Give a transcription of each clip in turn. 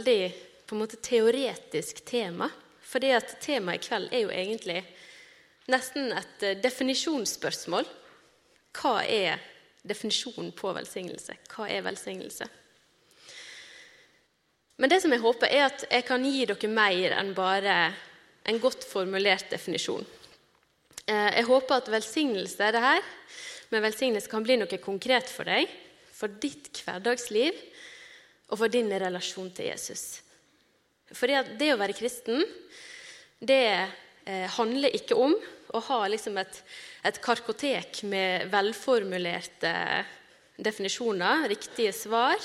veldig på en måte teoretisk tema. Fordi at temaet i kveld er jo egentlig nesten et eh, definisjonsspørsmål. Hva er definisjonen på velsignelse? Hva er velsignelse? Men det som jeg håper, er at jeg kan gi dere mer enn bare en godt formulert definisjon. Eh, jeg håper at velsignelse er det her, men velsignelse kan bli noe konkret for deg, for ditt hverdagsliv og for din relasjon til Jesus. For det å være kristen, det eh, handler ikke om å ha liksom et, et karkotek med velformulerte definisjoner, riktige svar.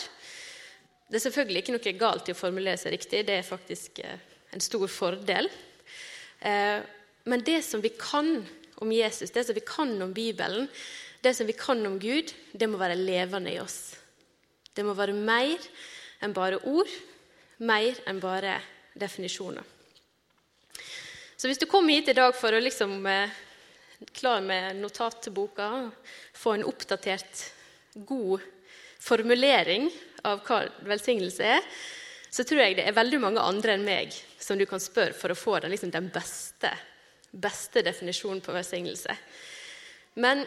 Det er selvfølgelig ikke noe galt i å formulere seg riktig, det er faktisk eh, en stor fordel. Eh, men det som vi kan om Jesus, det som vi kan om Bibelen, det som vi kan om Gud, det må være levende i oss. Det må være mer enn bare ord, mer enn bare definisjoner. Så hvis du kom hit i dag for å liksom eh, klar med notat til boka, få en oppdatert, god formulering av hva velsignelse er, så tror jeg det er veldig mange andre enn meg som du kan spørre for å få den, liksom, den beste, beste definisjonen på velsignelse. Men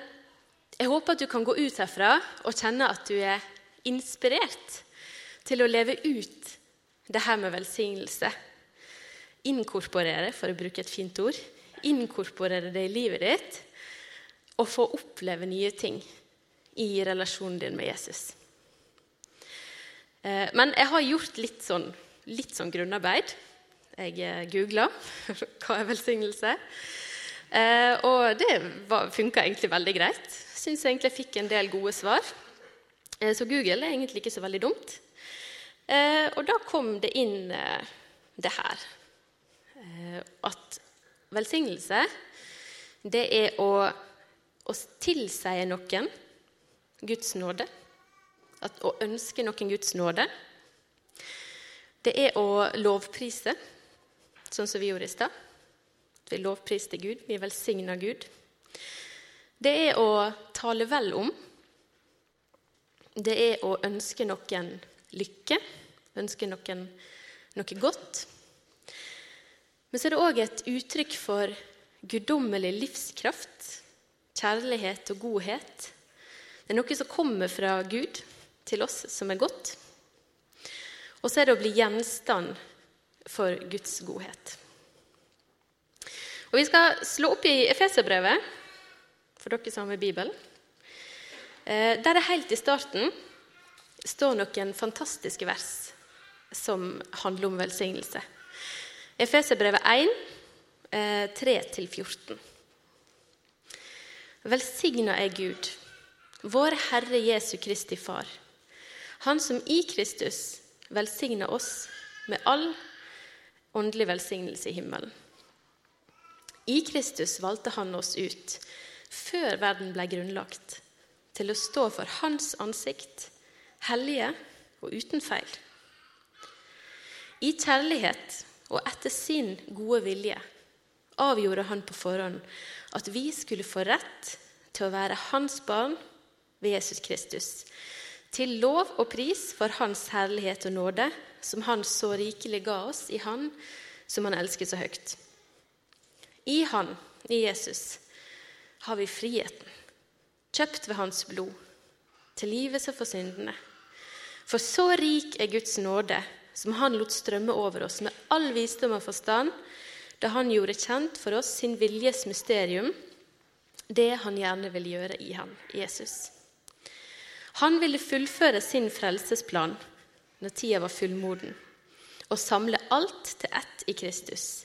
jeg håper at du kan gå ut herfra og kjenne at du er inspirert til å leve ut det her med velsignelse. Inkorporere, for å bruke et fint ord, inkorporere det i livet ditt og få oppleve nye ting i relasjonen din med Jesus. Eh, men jeg har gjort litt sånn, litt sånn grunnarbeid. Jeg eh, googla hva er velsignelse. Eh, og det funka egentlig veldig greit. Syns egentlig jeg fikk en del gode svar. Så Google er egentlig ikke så veldig dumt. Eh, og da kom det inn eh, det her eh, At velsignelse, det er å, å tilsie noen Guds nåde. At, å ønske noen Guds nåde. Det er å lovprise, sånn som vi gjorde i stad. Vi lovpriste Gud, vi velsigner Gud. Det er å tale vel om. Det er å ønske noen lykke, ønsker noen noe godt. Men så er det òg et uttrykk for guddommelig livskraft, kjærlighet og godhet. Det er noe som kommer fra Gud til oss som er godt. Og så er det å bli gjenstand for Guds godhet. Og Vi skal slå opp i Efeserbrevet, for dere som har med Bibelen. Eh, der er helt i starten står noen fantastiske vers som handler om velsignelse. Efeserbrevet 1, 3-14. Eh, Velsigna er Gud, vår Herre Jesu Kristi Far, Han som i Kristus velsigna oss med all åndelig velsignelse i himmelen. I Kristus valgte Han oss ut, før verden ble grunnlagt, til å stå for Hans ansikt hellige og uten feil. I kjærlighet og etter sin gode vilje avgjorde han på forhånd at vi skulle få rett til å være hans barn ved Jesus Kristus, til lov og pris for hans herlighet og nåde, som han så rikelig ga oss i Han som han elsket så høyt. I Han, i Jesus, har vi friheten, kjøpt ved hans blod, tilgivelse for syndene. For så rik er Guds nåde, som Han lot strømme over oss med all visdom og forstand, da Han gjorde kjent for oss sin viljes mysterium, det Han gjerne vil gjøre i ham, Jesus. Han ville fullføre sin frelsesplan når tida var fullmoden, og samle alt til ett i Kristus.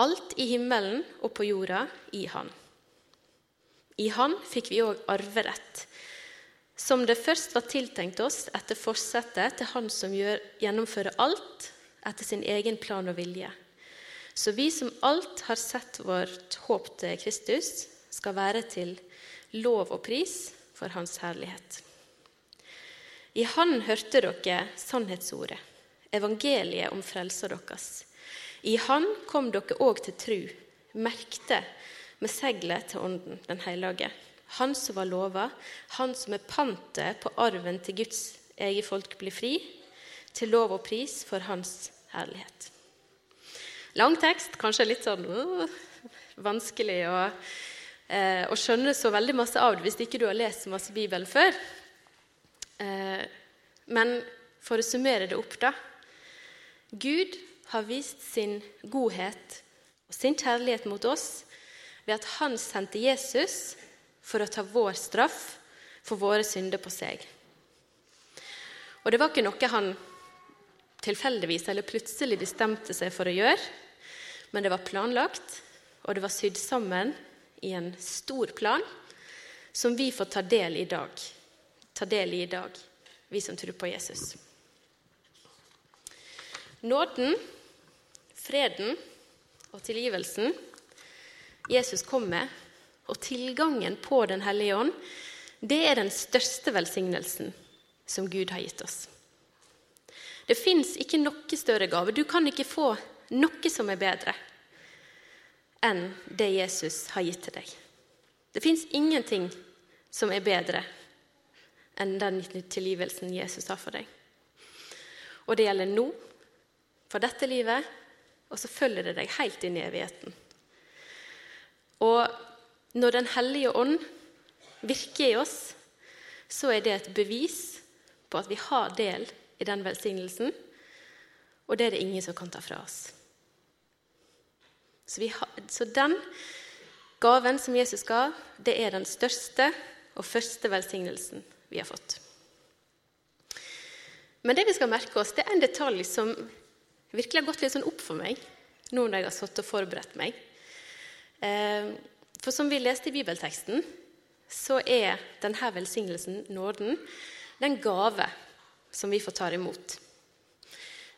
Alt i himmelen og på jorda i Han. I Han fikk vi òg arverett som det først var tiltenkt oss etter forsettet til Han som gjør, gjennomfører alt etter sin egen plan og vilje. Så vi som alt har sett vårt håp til Kristus, skal være til lov og pris for Hans herlighet. I Han hørte dere sannhetsordet, evangeliet om frelsa deres. I Han kom dere òg til tru, merkte med seglet til Ånden, den hellige han som var lova, han som er pantet på arven til Guds eget folk, blir fri, til lov og pris for Hans herlighet. Lang tekst, kanskje litt sånn uh, vanskelig å, uh, å, skjønne så veldig masse av det hvis ikke du har lest masse Bibelen før. Uh, men for å summere det opp, da. Gud har vist sin godhet og sin kjærlighet mot oss ved at han sendte Jesus for å ta vår straff for våre synder på seg. Og det var ikke noe han tilfeldigvis eller plutselig bestemte seg for å gjøre, men det var planlagt, og det var sydd sammen i en stor plan som vi får ta del i dag. Ta del i i dag, vi som tror på Jesus. Nåden, freden og tilgivelsen Jesus kom med, og tilgangen på Den hellige ånd, det er den største velsignelsen som Gud har gitt oss. Det fins ikke noe større gave. Du kan ikke få noe som er bedre enn det Jesus har gitt til deg. Det fins ingenting som er bedre enn den tilgivelsen Jesus har for deg. Og det gjelder nå, for dette livet, og så følger det deg helt inn i evigheten. Og når Den hellige ånd virker i oss, så er det et bevis på at vi har del i den velsignelsen, og det er det ingen som kan ta fra oss. Så, har, så den gaven som Jesus ga, det er den største og første velsignelsen vi har fått. Men det vi skal merke oss, det er en detalj som virkelig har gått litt sånn opp for meg nå når jeg har satt og forberedt meg. Eh, for som vi leste i bibelteksten, så er denne velsignelsen, nåden, den gave som vi får ta imot.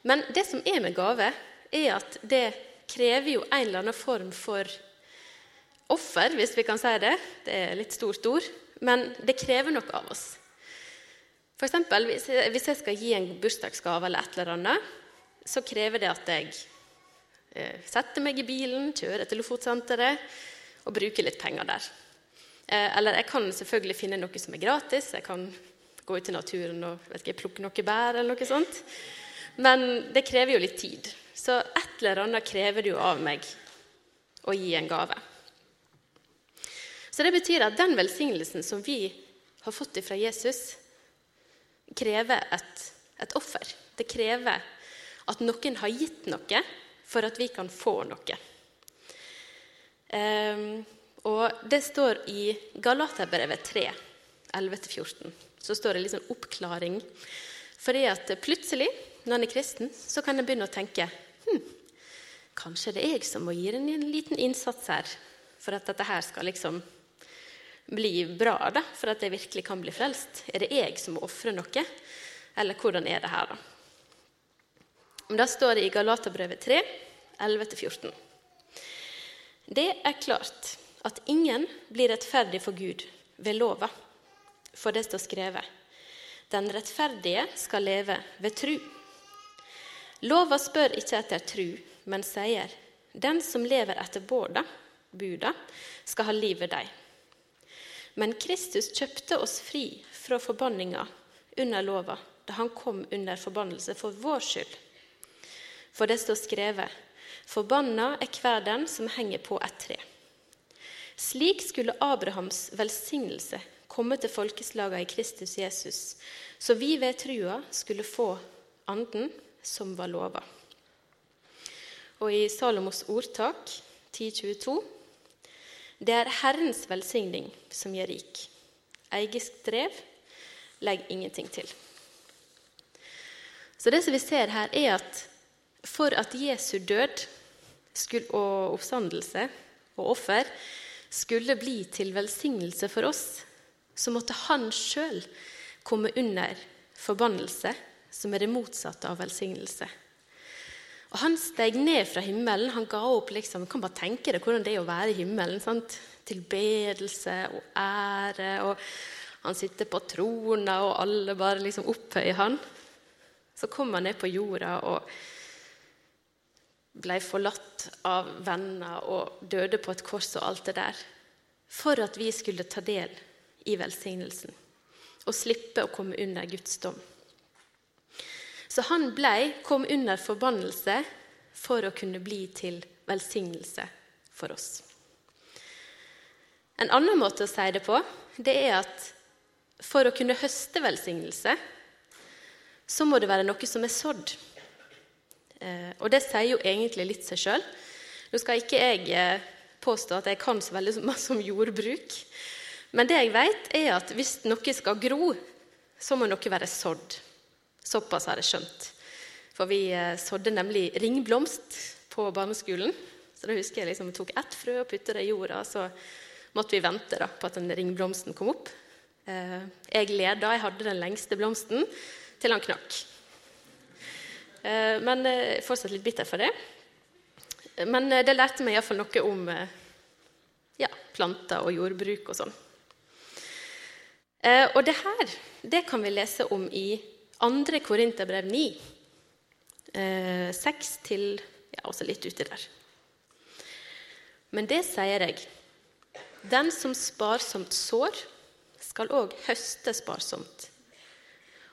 Men det som er med gave, er at det krever jo en eller annen form for offer, hvis vi kan si det. Det er litt stort ord, men det krever noe av oss. For eksempel, hvis jeg skal gi en bursdagsgave eller et eller annet, så krever det at jeg setter meg i bilen, kjører til Lofotsenteret og bruke litt penger der. Eh, eller jeg kan selvfølgelig finne noe som er gratis. Jeg kan gå ut i naturen og ikke, plukke noe bær eller noe sånt. Men det krever jo litt tid. Så et eller annet krever det jo av meg å gi en gave. Så det betyr at den velsignelsen som vi har fått fra Jesus, krever et, et offer. Det krever at noen har gitt noe for at vi kan få noe. Um, og Det står i Galaterbrevet 3, 11-14. Så står det litt sånn oppklaring. Fordi at plutselig, når en er kristen, så kan en begynne å tenke hm, Kanskje det er jeg som må gi en liten innsats her for at dette her skal liksom bli bra, da, for at jeg virkelig kan bli frelst? Er det jeg som må ofre noe? Eller hvordan er det her, da? Men da står det i Galaterbrevet 3, 11-14. Det er klart at ingen blir rettferdig for Gud ved lova, for det står skrevet. Den rettferdige skal leve ved tru. Lova spør ikke etter tru, men sier, den som lever etter båda, buda, skal ha liv ved deg. Men Kristus kjøpte oss fri fra forbanninga under lova da han kom under forbannelse for vår skyld. For det står skrevet:" Forbanna er hver den som henger på et tre. Slik skulle Abrahams velsignelse komme til folkeslagene i Kristus Jesus, så vi ved trua skulle få anden som var lova. Og i Salomos ordtak 1022.: Det er Herrens velsigning som gjør rik. Eigisk drev legger ingenting til. Så det som vi ser her, er at for at Jesu død og oppstandelse og offer skulle bli til velsignelse for oss, så måtte han sjøl komme under forbannelse, som er det motsatte av velsignelse. Og Han steg ned fra himmelen. Han ga opp liksom, kan bare tenke deg hvordan det er å være i himmelen. Sant? Tilbedelse og ære. og Han sitter på trona, og alle bare liksom opphøyer han. Så kom han ned på jorda og ble forlatt av venner og døde på et kors og alt det der, for at vi skulle ta del i velsignelsen og slippe å komme under Guds dom. Så han blei, kom under forbannelse for å kunne bli til velsignelse for oss. En annen måte å si det på, det er at for å kunne høste velsignelse, så må det være noe som er sådd. Eh, og det sier jo egentlig litt seg sjøl. Nå skal ikke jeg eh, påstå at jeg kan så veldig masse om jordbruk. Men det jeg vet, er at hvis noe skal gro, så må noe være sådd. Såpass har jeg skjønt. For vi eh, sådde nemlig ringblomst på barneskolen. Så da husker jeg liksom tok ett frø og puttet det i jorda. Så måtte vi vente da, på at den ringblomsten kom opp. Jeg leda, jeg hadde den lengste blomsten, til han knakk. Eh, men fortsatt litt bitter for det. Men det lærte meg iallfall noe om ja, planter og jordbruk og sånn. Og det her det kan vi lese om i 2. Korinterbrev 9, 6 til ja, også litt uti der. Men det sier jeg. Den som sparsomt sår, skal òg høste sparsomt.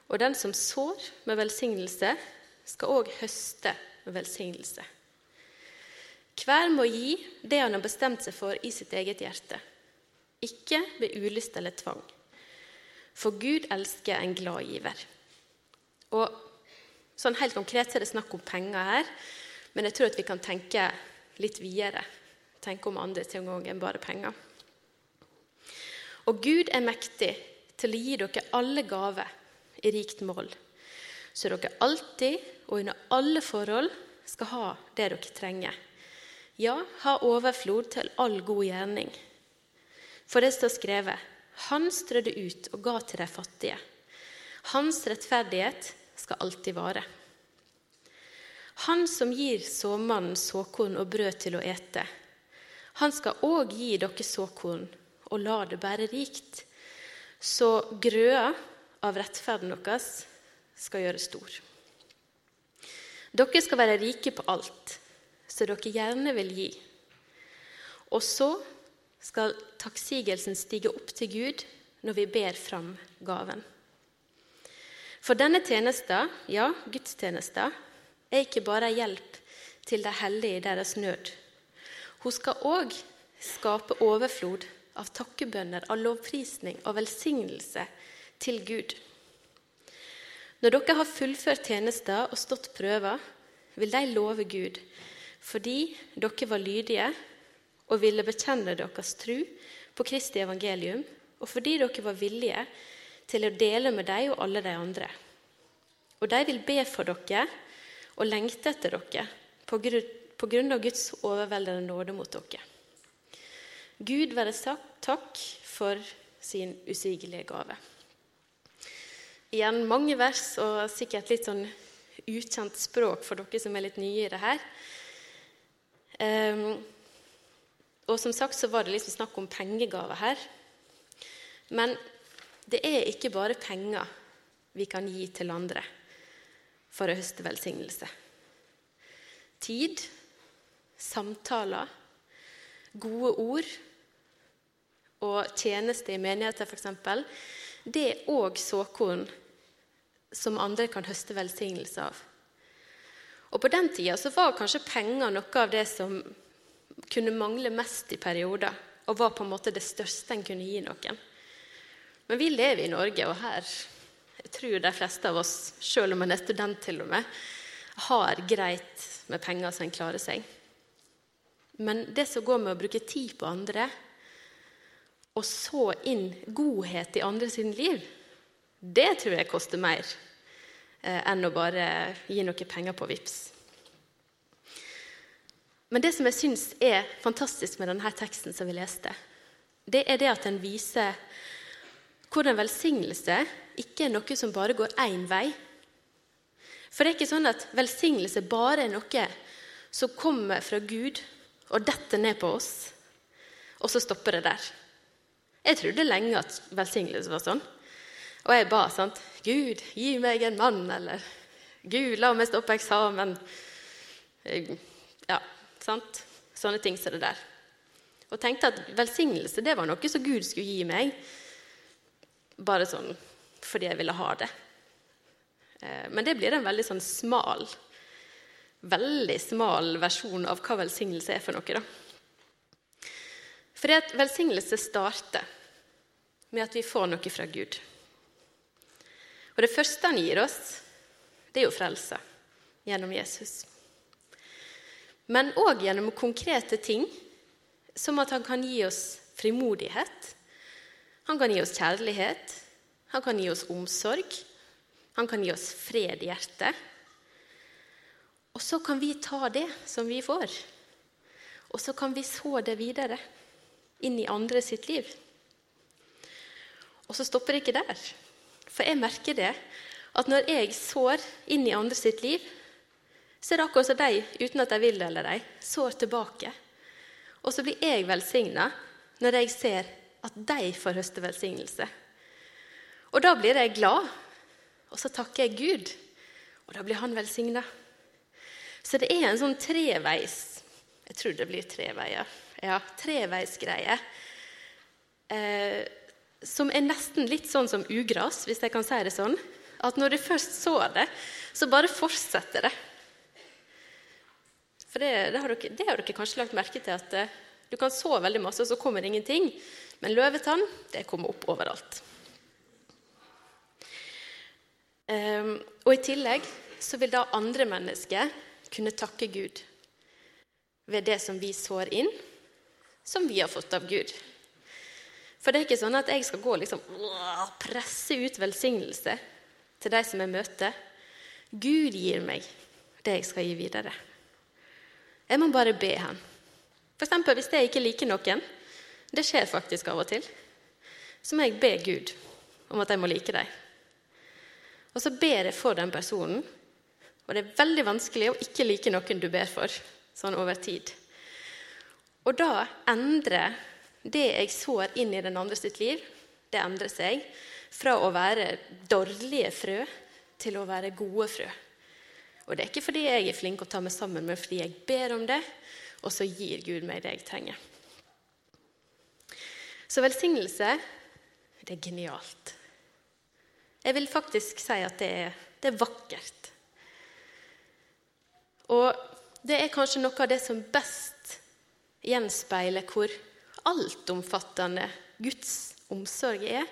Og den som sår med velsignelse, skal òg høste velsignelse. Hver må gi det han har bestemt seg for i sitt eget hjerte, ikke ved ulyst eller tvang. For Gud elsker en glad giver. Og sånn Helt konkret er det snakk om penger her, men jeg tror at vi kan tenke litt videre. Tenke om andre ting òg enn bare penger. Og Gud er mektig til å gi dere alle gaver i rikt mål, så dere alltid og under alle forhold skal ha det dere trenger. Ja, ha overflod til all god gjerning. For det står skrevet Han strødde ut og ga til de fattige. Hans rettferdighet skal alltid vare. Han som gir såmannen såkorn og brød til å ete, han skal òg gi dere såkorn og la det bære rikt, så grøa av rettferden deres skal gjøre stor. Dere skal være rike på alt, som dere gjerne vil gi. Og så skal takksigelsen stige opp til Gud når vi ber fram gaven. For denne tjenesta, ja, gudstjenesta, er ikke bare hjelp til de hellige i deres nød. Hun skal òg skape overflod av takkebønner, av lovprisning og velsignelse til Gud. Når dere har fullført tjenester og stått prøver, vil de love Gud fordi dere var lydige og ville bekjenne deres tru på Kristi evangelium, og fordi dere var villige til å dele med dem og alle de andre. Og de vil be for dere og lengte etter dere på grunn av Guds overveldende nåde mot dere. Gud være takk for sin usigelige gave. Igjen mange vers og sikkert litt sånn ukjent språk for dere som er litt nye i det her. Um, og som sagt så var det liksom snakk om pengegaver her. Men det er ikke bare penger vi kan gi til andre for å høste velsignelse. Tid, samtaler, gode ord og tjeneste i menigheter f.eks. Det er òg såkorn som andre kan høste velsignelse av. Og På den tida så var kanskje penger noe av det som kunne mangle mest i perioder, og var på en måte det største en kunne gi noen. Men vi lever i Norge, og her jeg tror de fleste av oss, selv om man er student til og med, har greit med penger så en klarer seg. Men det som går med å bruke tid på andre, og så inn godhet i andre sin liv, det tror jeg koster mer eh, enn å bare gi noe penger på VIPS. Men det som jeg syns er fantastisk med denne teksten som vi leste, det er det at den viser hvordan velsignelse ikke er noe som bare går én vei. For det er ikke sånn at velsignelse bare er noe som kommer fra Gud og detter ned på oss, og så stopper det der. Jeg trodde lenge at velsignelse var sånn. Og jeg ba sant? Gud, gi meg en mann, eller Gud, la meg stoppe eksamen. Ja, sant? Sånne ting som det der. Og tenkte at velsignelse det var noe som Gud skulle gi meg. Bare sånn fordi jeg ville ha det. Eh, men det blir en veldig sånn smal, veldig smal versjon av hva velsignelse er for noe. da. Fordi at velsignelse starter med at vi får noe fra Gud. Og det første han gir oss, det er jo frelse gjennom Jesus. Men òg gjennom konkrete ting, som at han kan gi oss frimodighet. Han kan gi oss kjærlighet. Han kan gi oss omsorg. Han kan gi oss fred i hjertet. Og så kan vi ta det som vi får, og så kan vi så det videre inn i andre sitt liv. Og så stopper det ikke der. For jeg merker det at når jeg sår inn i andre sitt liv, så er det akkurat som de, uten at de vil det eller de, sår tilbake. Og så blir jeg velsigna når jeg ser at de får høste velsignelse. Og da blir jeg glad, og så takker jeg Gud, og da blir han velsigna. Så det er en sånn treveis Jeg tror det blir tre veier. Ja, treveisgreie. Eh, som er nesten litt sånn som ugras, hvis jeg kan si det sånn. At når du først så det, så bare fortsetter det. For det, det, har dere, det, har dere, kanskje lagt merke til at eh, du kan så veldig masse, og så kommer det ingenting. Men løvetann, det kommer opp overalt. Um, og i tillegg så vil da andre mennesker kunne takke Gud ved det som vi sår inn, som vi har fått av Gud. For det er ikke sånn at jeg skal gå og liksom, presse ut velsignelse til de som jeg møter. Gud gir meg det jeg skal gi videre. Jeg må bare be Han. F.eks. hvis jeg ikke liker noen, det skjer faktisk av og til, så må jeg be Gud om at jeg må like dem. Og så ber jeg for den personen, og det er veldig vanskelig å ikke like noen du ber for, sånn over tid. Og da endrer det jeg sår inn i den andre sitt liv, det endrer seg fra å være dårlige frø til å være gode frø. Og det er ikke fordi jeg er flink å ta meg sammen, men fordi jeg ber om det, og så gir Gud meg det jeg trenger. Så velsignelse, det er genialt. Jeg vil faktisk si at det er, det er vakkert. Og det er kanskje noe av det som best gjenspeiler hvor altomfattende Guds omsorg er,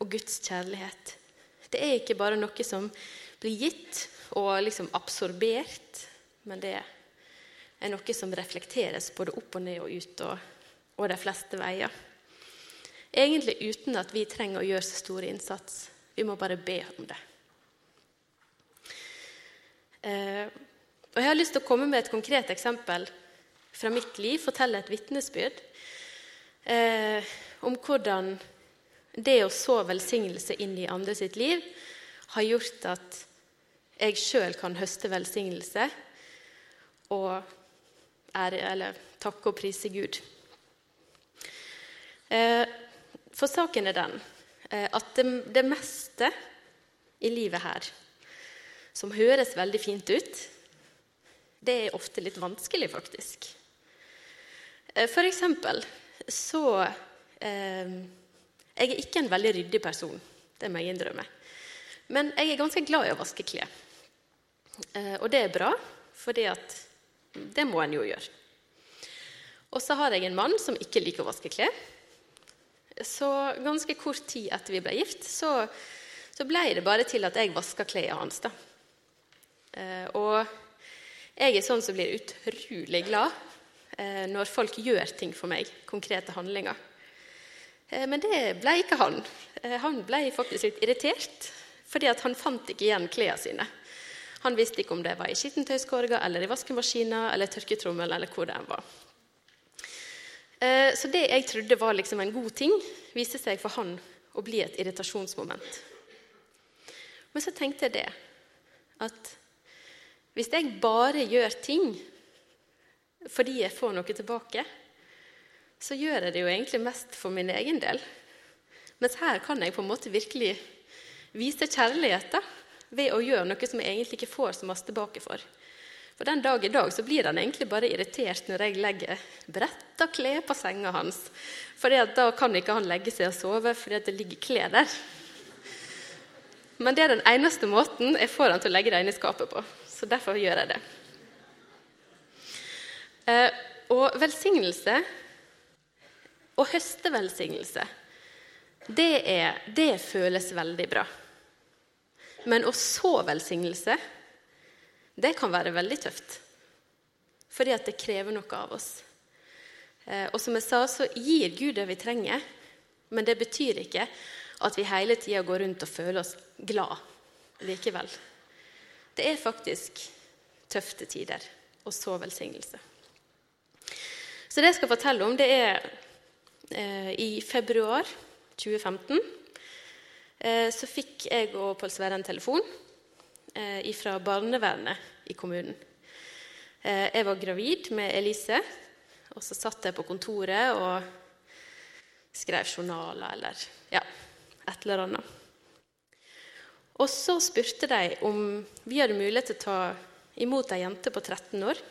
og Guds kjærlighet. Det er ikke bare noe som blir gitt og liksom absorbert, men det er noe som reflekteres både opp og ned og ut og, og de fleste veier. Egentlig uten at vi trenger å gjøre så stor innsats. Vi må bare be om det. Eh, og Jeg har lyst til å komme med et konkret eksempel fra mitt liv, fortelle et vitnesbyrd eh, om hvordan det å så velsignelse inn i andre sitt liv har gjort at jeg sjøl kan høste velsignelse og ære, eller takke og prise Gud. Eh, for saken er den eh, at det, det meste i livet her som høres veldig fint ut, det er ofte litt vanskelig, faktisk. Eh, for eksempel så eh, Jeg er ikke en veldig ryddig person, det må jeg innrømme. Men jeg er ganske glad i å vaske klær. Eh, og det er bra, for det må en jo gjøre. Og så har jeg en mann som ikke liker å vaske klær. Så ganske kort tid etter vi ble gift, så, så ble det bare til at jeg vaska klærne hans. da. Eh, og jeg er sånn som blir utrolig glad når folk gjør ting for meg, konkrete handlinger. Eh, men det ble ikke han. Han ble faktisk litt irritert, fordi han fant ikke igjen klærne sine. Han visste ikke om det var i skittentøyskorga eller i vaskemaskina eller tørketrommel eller hvor det var. Eh, så det jeg trodde var liksom en god ting, viste seg for han å bli et irritasjonsmoment. Men så tenkte jeg det at hvis jeg bare gjør ting fordi jeg får noe tilbake, så gjør jeg det jo egentlig mest for min egen del. Mens her kan jeg på en måte virkelig vise kjærlighet da, ved å gjøre noe som jeg egentlig ikke får så masse tilbake for. For den dag i dag så blir han egentlig bare irritert når jeg legger bretta klær på senga hans. For da kan ikke han legge seg og sove fordi det ligger klær der. men det er den eneste måten jeg får han til å legge det inn i skapet på. Så derfor gjør jeg det. Eh, og velsignelse, å høste velsignelse, det, er, det føles veldig bra. Men å så velsignelse, det kan være veldig tøft. Fordi at det krever noe av oss. Eh, og som jeg sa, så gir Gud det vi trenger. Men det betyr ikke at vi hele tida går rundt og føler oss glad likevel. Det er faktisk tøfte tider, og så velsignelse. Så det jeg skal fortelle om, det er eh, i februar 2015 eh, så fikk jeg og Pål Sverre en telefon eh, fra barnevernet i kommunen. Eh, jeg var gravid med Elise, og så satt jeg på kontoret og skrev journaler eller ja, et eller annet. Og så spurte de om vi hadde mulighet til å ta imot ei jente på 13 år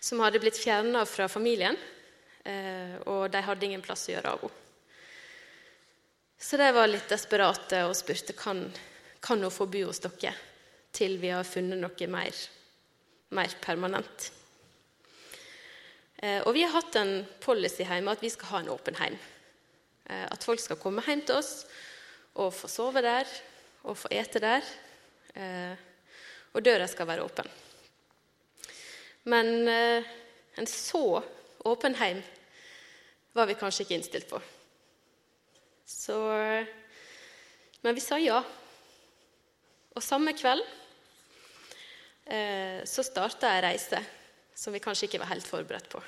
som hadde blitt fjerna fra familien, eh, og de hadde ingen plass å gjøre av henne. Så de var litt desperate og spurte kan, kan hun få bo hos dere til vi har funnet noe mer, mer permanent. Eh, og vi har hatt en policy hjemme at vi skal ha en åpen heim. Eh, at folk skal komme hjem til oss og få sove der og få ete der. Og døra skal være åpen. Men en så åpen heim var vi kanskje ikke innstilt på. Så, men vi sa ja. Og samme kveld så starta ei reise som vi kanskje ikke var helt forberedt på.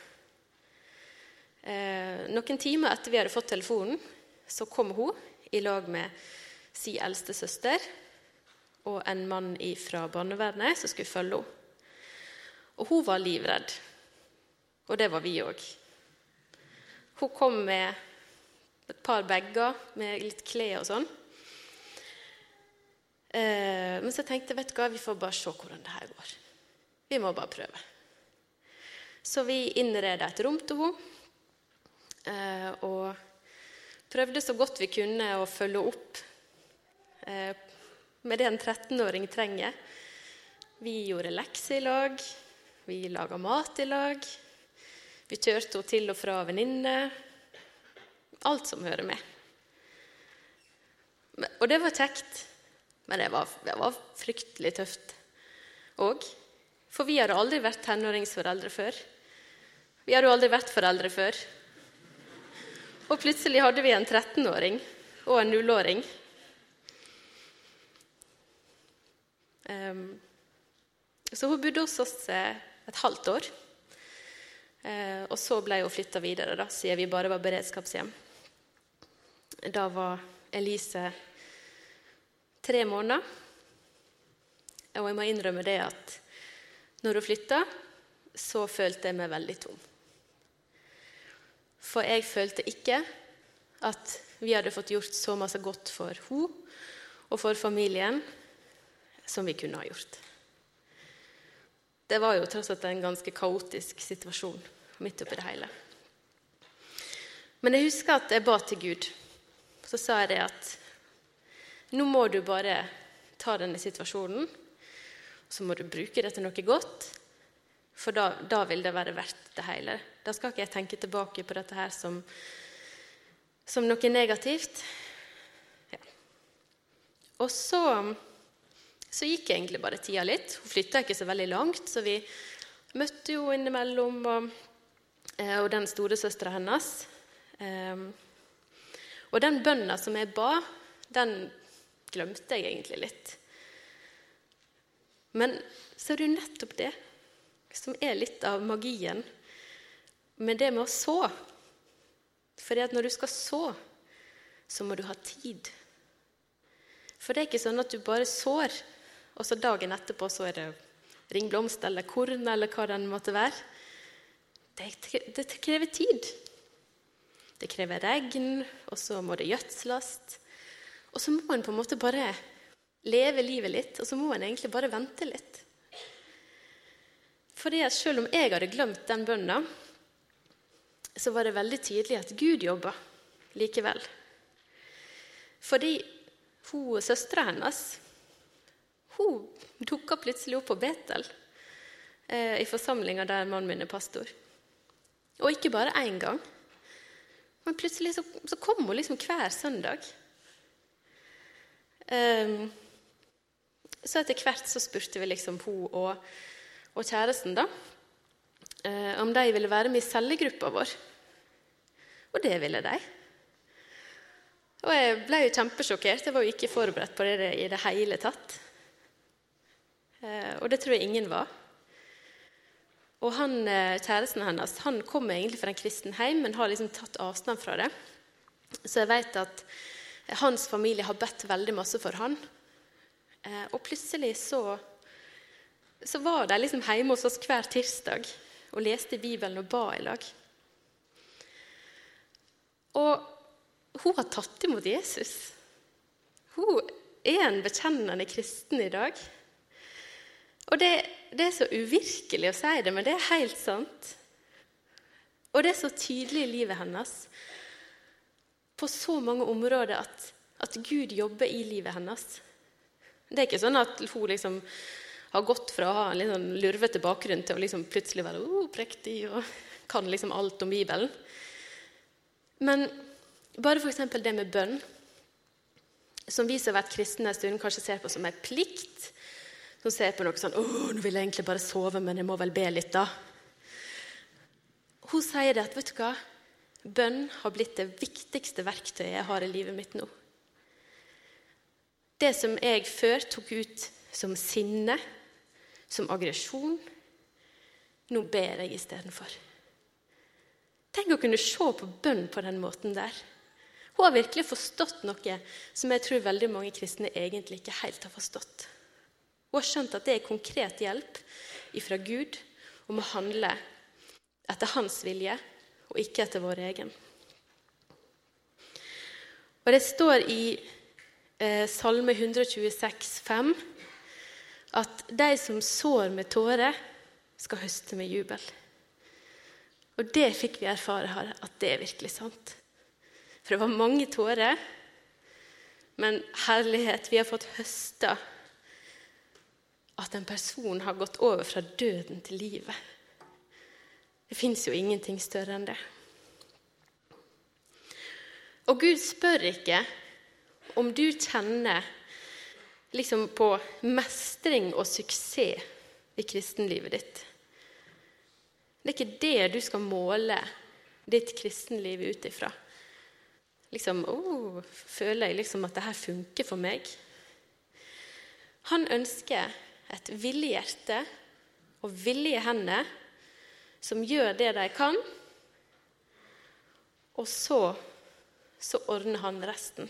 Eh, noen timer etter vi hadde fått telefonen, så kom hun i lag med sin eldste søster og en mann fra barnevernet som skulle følge henne. Og hun var livredd. Og det var vi òg. Hun kom med et par bager med litt klær og sånn. Eh, men så tenkte jeg vet du hva, vi får bare se hvordan det her går. Vi må bare prøve. Så vi innreda et rom til henne. Eh, og prøvde så godt vi kunne å følge opp eh, med det en 13-åring trenger. Vi gjorde lekser i lag, vi laga mat i lag. Vi kjørte henne til og fra venninner. Alt som hører med. Og det var kjekt, men det var, det var fryktelig tøft òg. For vi hadde aldri vært tenåringsforeldre før. Vi hadde jo aldri vært foreldre før. Og plutselig hadde vi en 13-åring og en 0-åring. Um, ehm, så hun bodde hos oss eh, et halvt år. Uh, og så ble hun flytta videre, da, siden vi bare var beredskapshjem. Da var Elise tre måneder. Og jeg må innrømme det at når hun flytta, så følte jeg meg veldig tom. For jeg følte ikke at vi hadde fått gjort så masse godt for henne og for familien som vi kunne ha gjort. Det var jo tross alt en ganske kaotisk situasjon midt oppi det hele. Men jeg husker at jeg ba til Gud. Så sa jeg det at nå må du bare ta denne situasjonen så må du bruke det til noe godt, for da, da, vil det være verdt det hele. Da skal ikke jeg tenke tilbake på dette her som, som noe negativt. Ja. Og så, så gikk egentlig bare tida litt. Hun flytta ikke så veldig langt, så vi møtte jo innimellom. Og, eh, og den storesøstera hennes. Ehm, og den bønna som jeg ba, den glemte jeg egentlig litt. Men så er det jo nettopp det som er litt av magien med det med å så. For når du skal så, så må du ha tid. For det er ikke sånn at du bare sår, og så dagen etterpå så er det ringblomst eller korn eller hva det måtte være. Det, det krever tid. Det krever regn, og så må det gjødsles. Og så må en på en måte bare leve livet litt, og så må en egentlig bare vente litt. Fordi at Selv om jeg hadde glemt den bønna, så var det veldig tydelig at Gud jobba likevel. Fordi hun, Søstera hennes hun dukka plutselig opp på Betel eh, i forsamlinga der mannen min er pastor. Og ikke bare én gang. Men plutselig så, så kom hun liksom hver søndag. Um, så etter hvert så spurte vi liksom hun og, og kjæresten da, uh, om de ville være med i cellegruppa vår. Og det ville de. Og jeg ble jo kjempesjokkert. Jeg var jo ikke forberedt på det i det hele tatt. Uh, og det tror jeg ingen var. Og han, eh, Kjæresten hennes han kommer egentlig fra en kristen heim, men har liksom tatt avstand fra det. Så jeg vet at hans familie har bedt veldig masse for han. Eh, og plutselig så, så var de liksom hjemme hos oss hver tirsdag og leste Bibelen og ba i lag. Og hun har tatt imot Jesus. Hun er en bekjennende kristen i dag. Og det, det, er så uvirkelig å si det, men det er helt sant. Og det er så tydelig i livet hennes på så mange områder at, at Gud jobber i livet hennes. Det er ikke sånn at hun liksom har gått fra å ha en litt sånn lurvete bakgrunn til å liksom plutselig være oh, prektig og kan liksom alt om Bibelen. Men bare f.eks. det med bønn, som vi som har vært kristne en stund, kanskje ser på som en plikt, som ser på noe sånn 'Å, nå vil jeg egentlig bare sove, men jeg må vel be litt', da. Hun sier det at vet du hva? bønn har blitt det viktigste verktøyet jeg har i livet mitt nå. Det som jeg før tok ut som sinne, som aggresjon, nå ber jeg istedenfor. Tenk å kunne se på bønn på den måten der. Hun har virkelig forstått noe som jeg tror veldig mange kristne egentlig ikke helt har forstått. Hun har skjønt at det er konkret hjelp fra Gud om å handle etter hans vilje og ikke etter vår egen. Og Det står i eh, Salme 126, 5, at de som sår med tårer, skal høste med jubel. Og det fikk vi erfare her, at det er virkelig sant. For det var mange tårer, men herlighet, vi har fått høsta at en person har gått over fra døden til livet. Det fins jo ingenting større enn det. Og Gud spør ikke om du kjenner liksom på mestring og suksess i kristenlivet ditt. Det er ikke det du skal måle ditt kristenliv ut ifra. Liksom, oh, føler jeg liksom at det her funker for meg? Han ønsker et villig hjerte og villige hender som gjør det de kan, og så, så ordner han resten.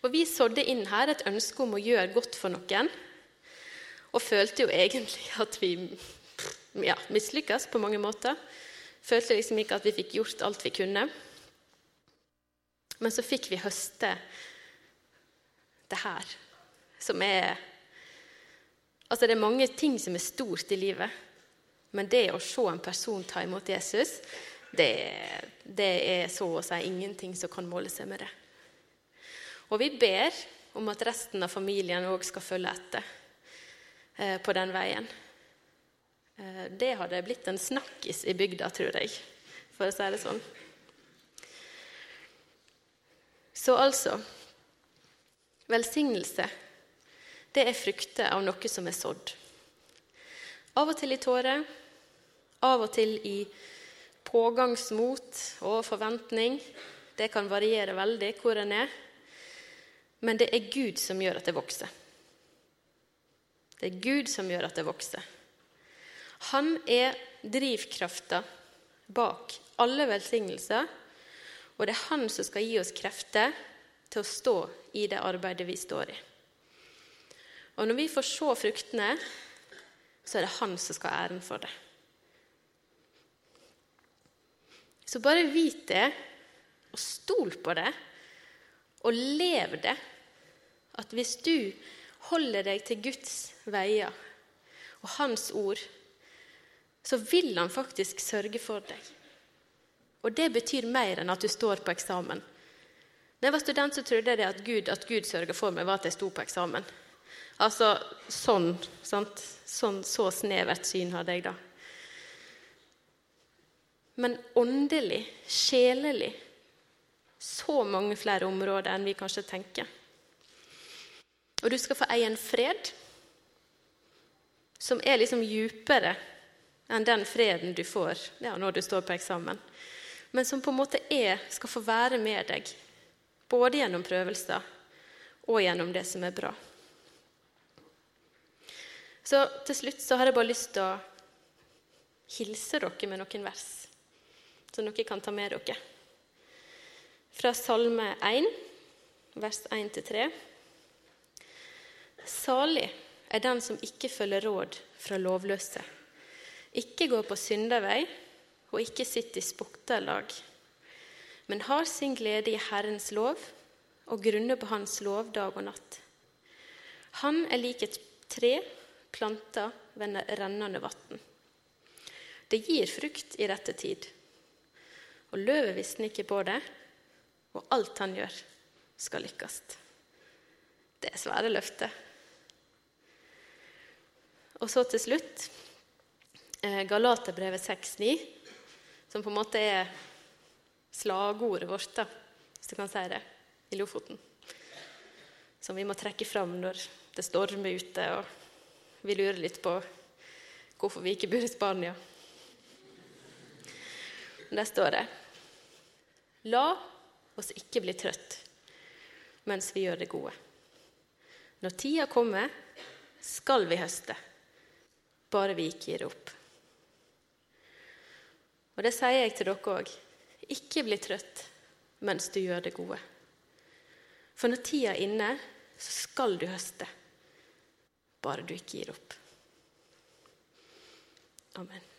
Og Vi sådde inn her et ønske om å gjøre godt for noen, og følte jo egentlig at vi ja, mislykkes på mange måter. Følte liksom ikke at vi fikk gjort alt vi kunne. Men så fikk vi høste det her som er Altså, det er mange ting som er stort i livet, men det å se en person ta imot Jesus, det, det er så å si ingenting som kan måle seg med det. Og vi ber om at resten av familien òg skal følge etter eh, på den veien. Eh, det hadde blitt en snakkis i bygda, tror jeg, for å si det sånn. Så altså Velsignelse det er frukter av noe som er sådd. Av og til i tårer, av og til i pågangsmot og forventning. Det kan variere veldig hvor en er. Men det er Gud som gjør at det vokser. Det er Gud som gjør at det vokser. Han er drivkrafta bak alle velsignelser, og det er han som skal gi oss krefter til å stå i det arbeidet vi står i. Og når vi får se fruktene, så er det han som skal ha æren for det. Så bare vit det, og stol på det, og lev det. At hvis du holder deg til Guds veier og Hans ord, så vil han faktisk sørge for deg. Og det betyr mer enn at du står på eksamen. Da jeg var student, så trodde jeg at Gud, at Gud sørga for meg, var at jeg sto på eksamen. Altså sånn, sant? sånn Så snevert syn hadde jeg da. Men åndelig, sjelelig, så mange flere områder enn vi kanskje tenker. Og du skal få eie en fred som er liksom djupere enn den freden du får ja, når du står på eksamen. Men som på en måte er, skal få være med deg, både gjennom prøvelser og gjennom det som er bra. Så til slutt så har jeg bare lyst til å hilse dere med noen vers som dere kan ta med dere. Fra Salme 1, vers 1-3. Salig er den som ikke følger råd fra lovløse, ikke går på syndervei og ikke sitter i spukterlag, men har sin glede i Herrens lov og grunner på Hans lov dag og natt. Han er lik et tre planta ved rennende vann. Det gir frukt i rette tid, og løvet visner ikke på det, og alt han gjør, skal lykkes. Det er svære løfter. Og så til slutt eh, Galaterbrevet 6,9, som på en måte er slagordet vårt, da, hvis du kan si det, i Lofoten. Som vi må trekke fram når det stormer ute, og vi lurer litt på hvorfor vi ikke bor i Spania. Der står det La oss ikke bli trøtt mens vi gjør det gode. Når tida kommer, skal vi høste bare vi ikke gir opp. Og det sier jeg til dere òg. Ikke bli trøtt mens du gjør det gode. For når tida er inne, så skal du høste, bare du ikke gir opp. Amen.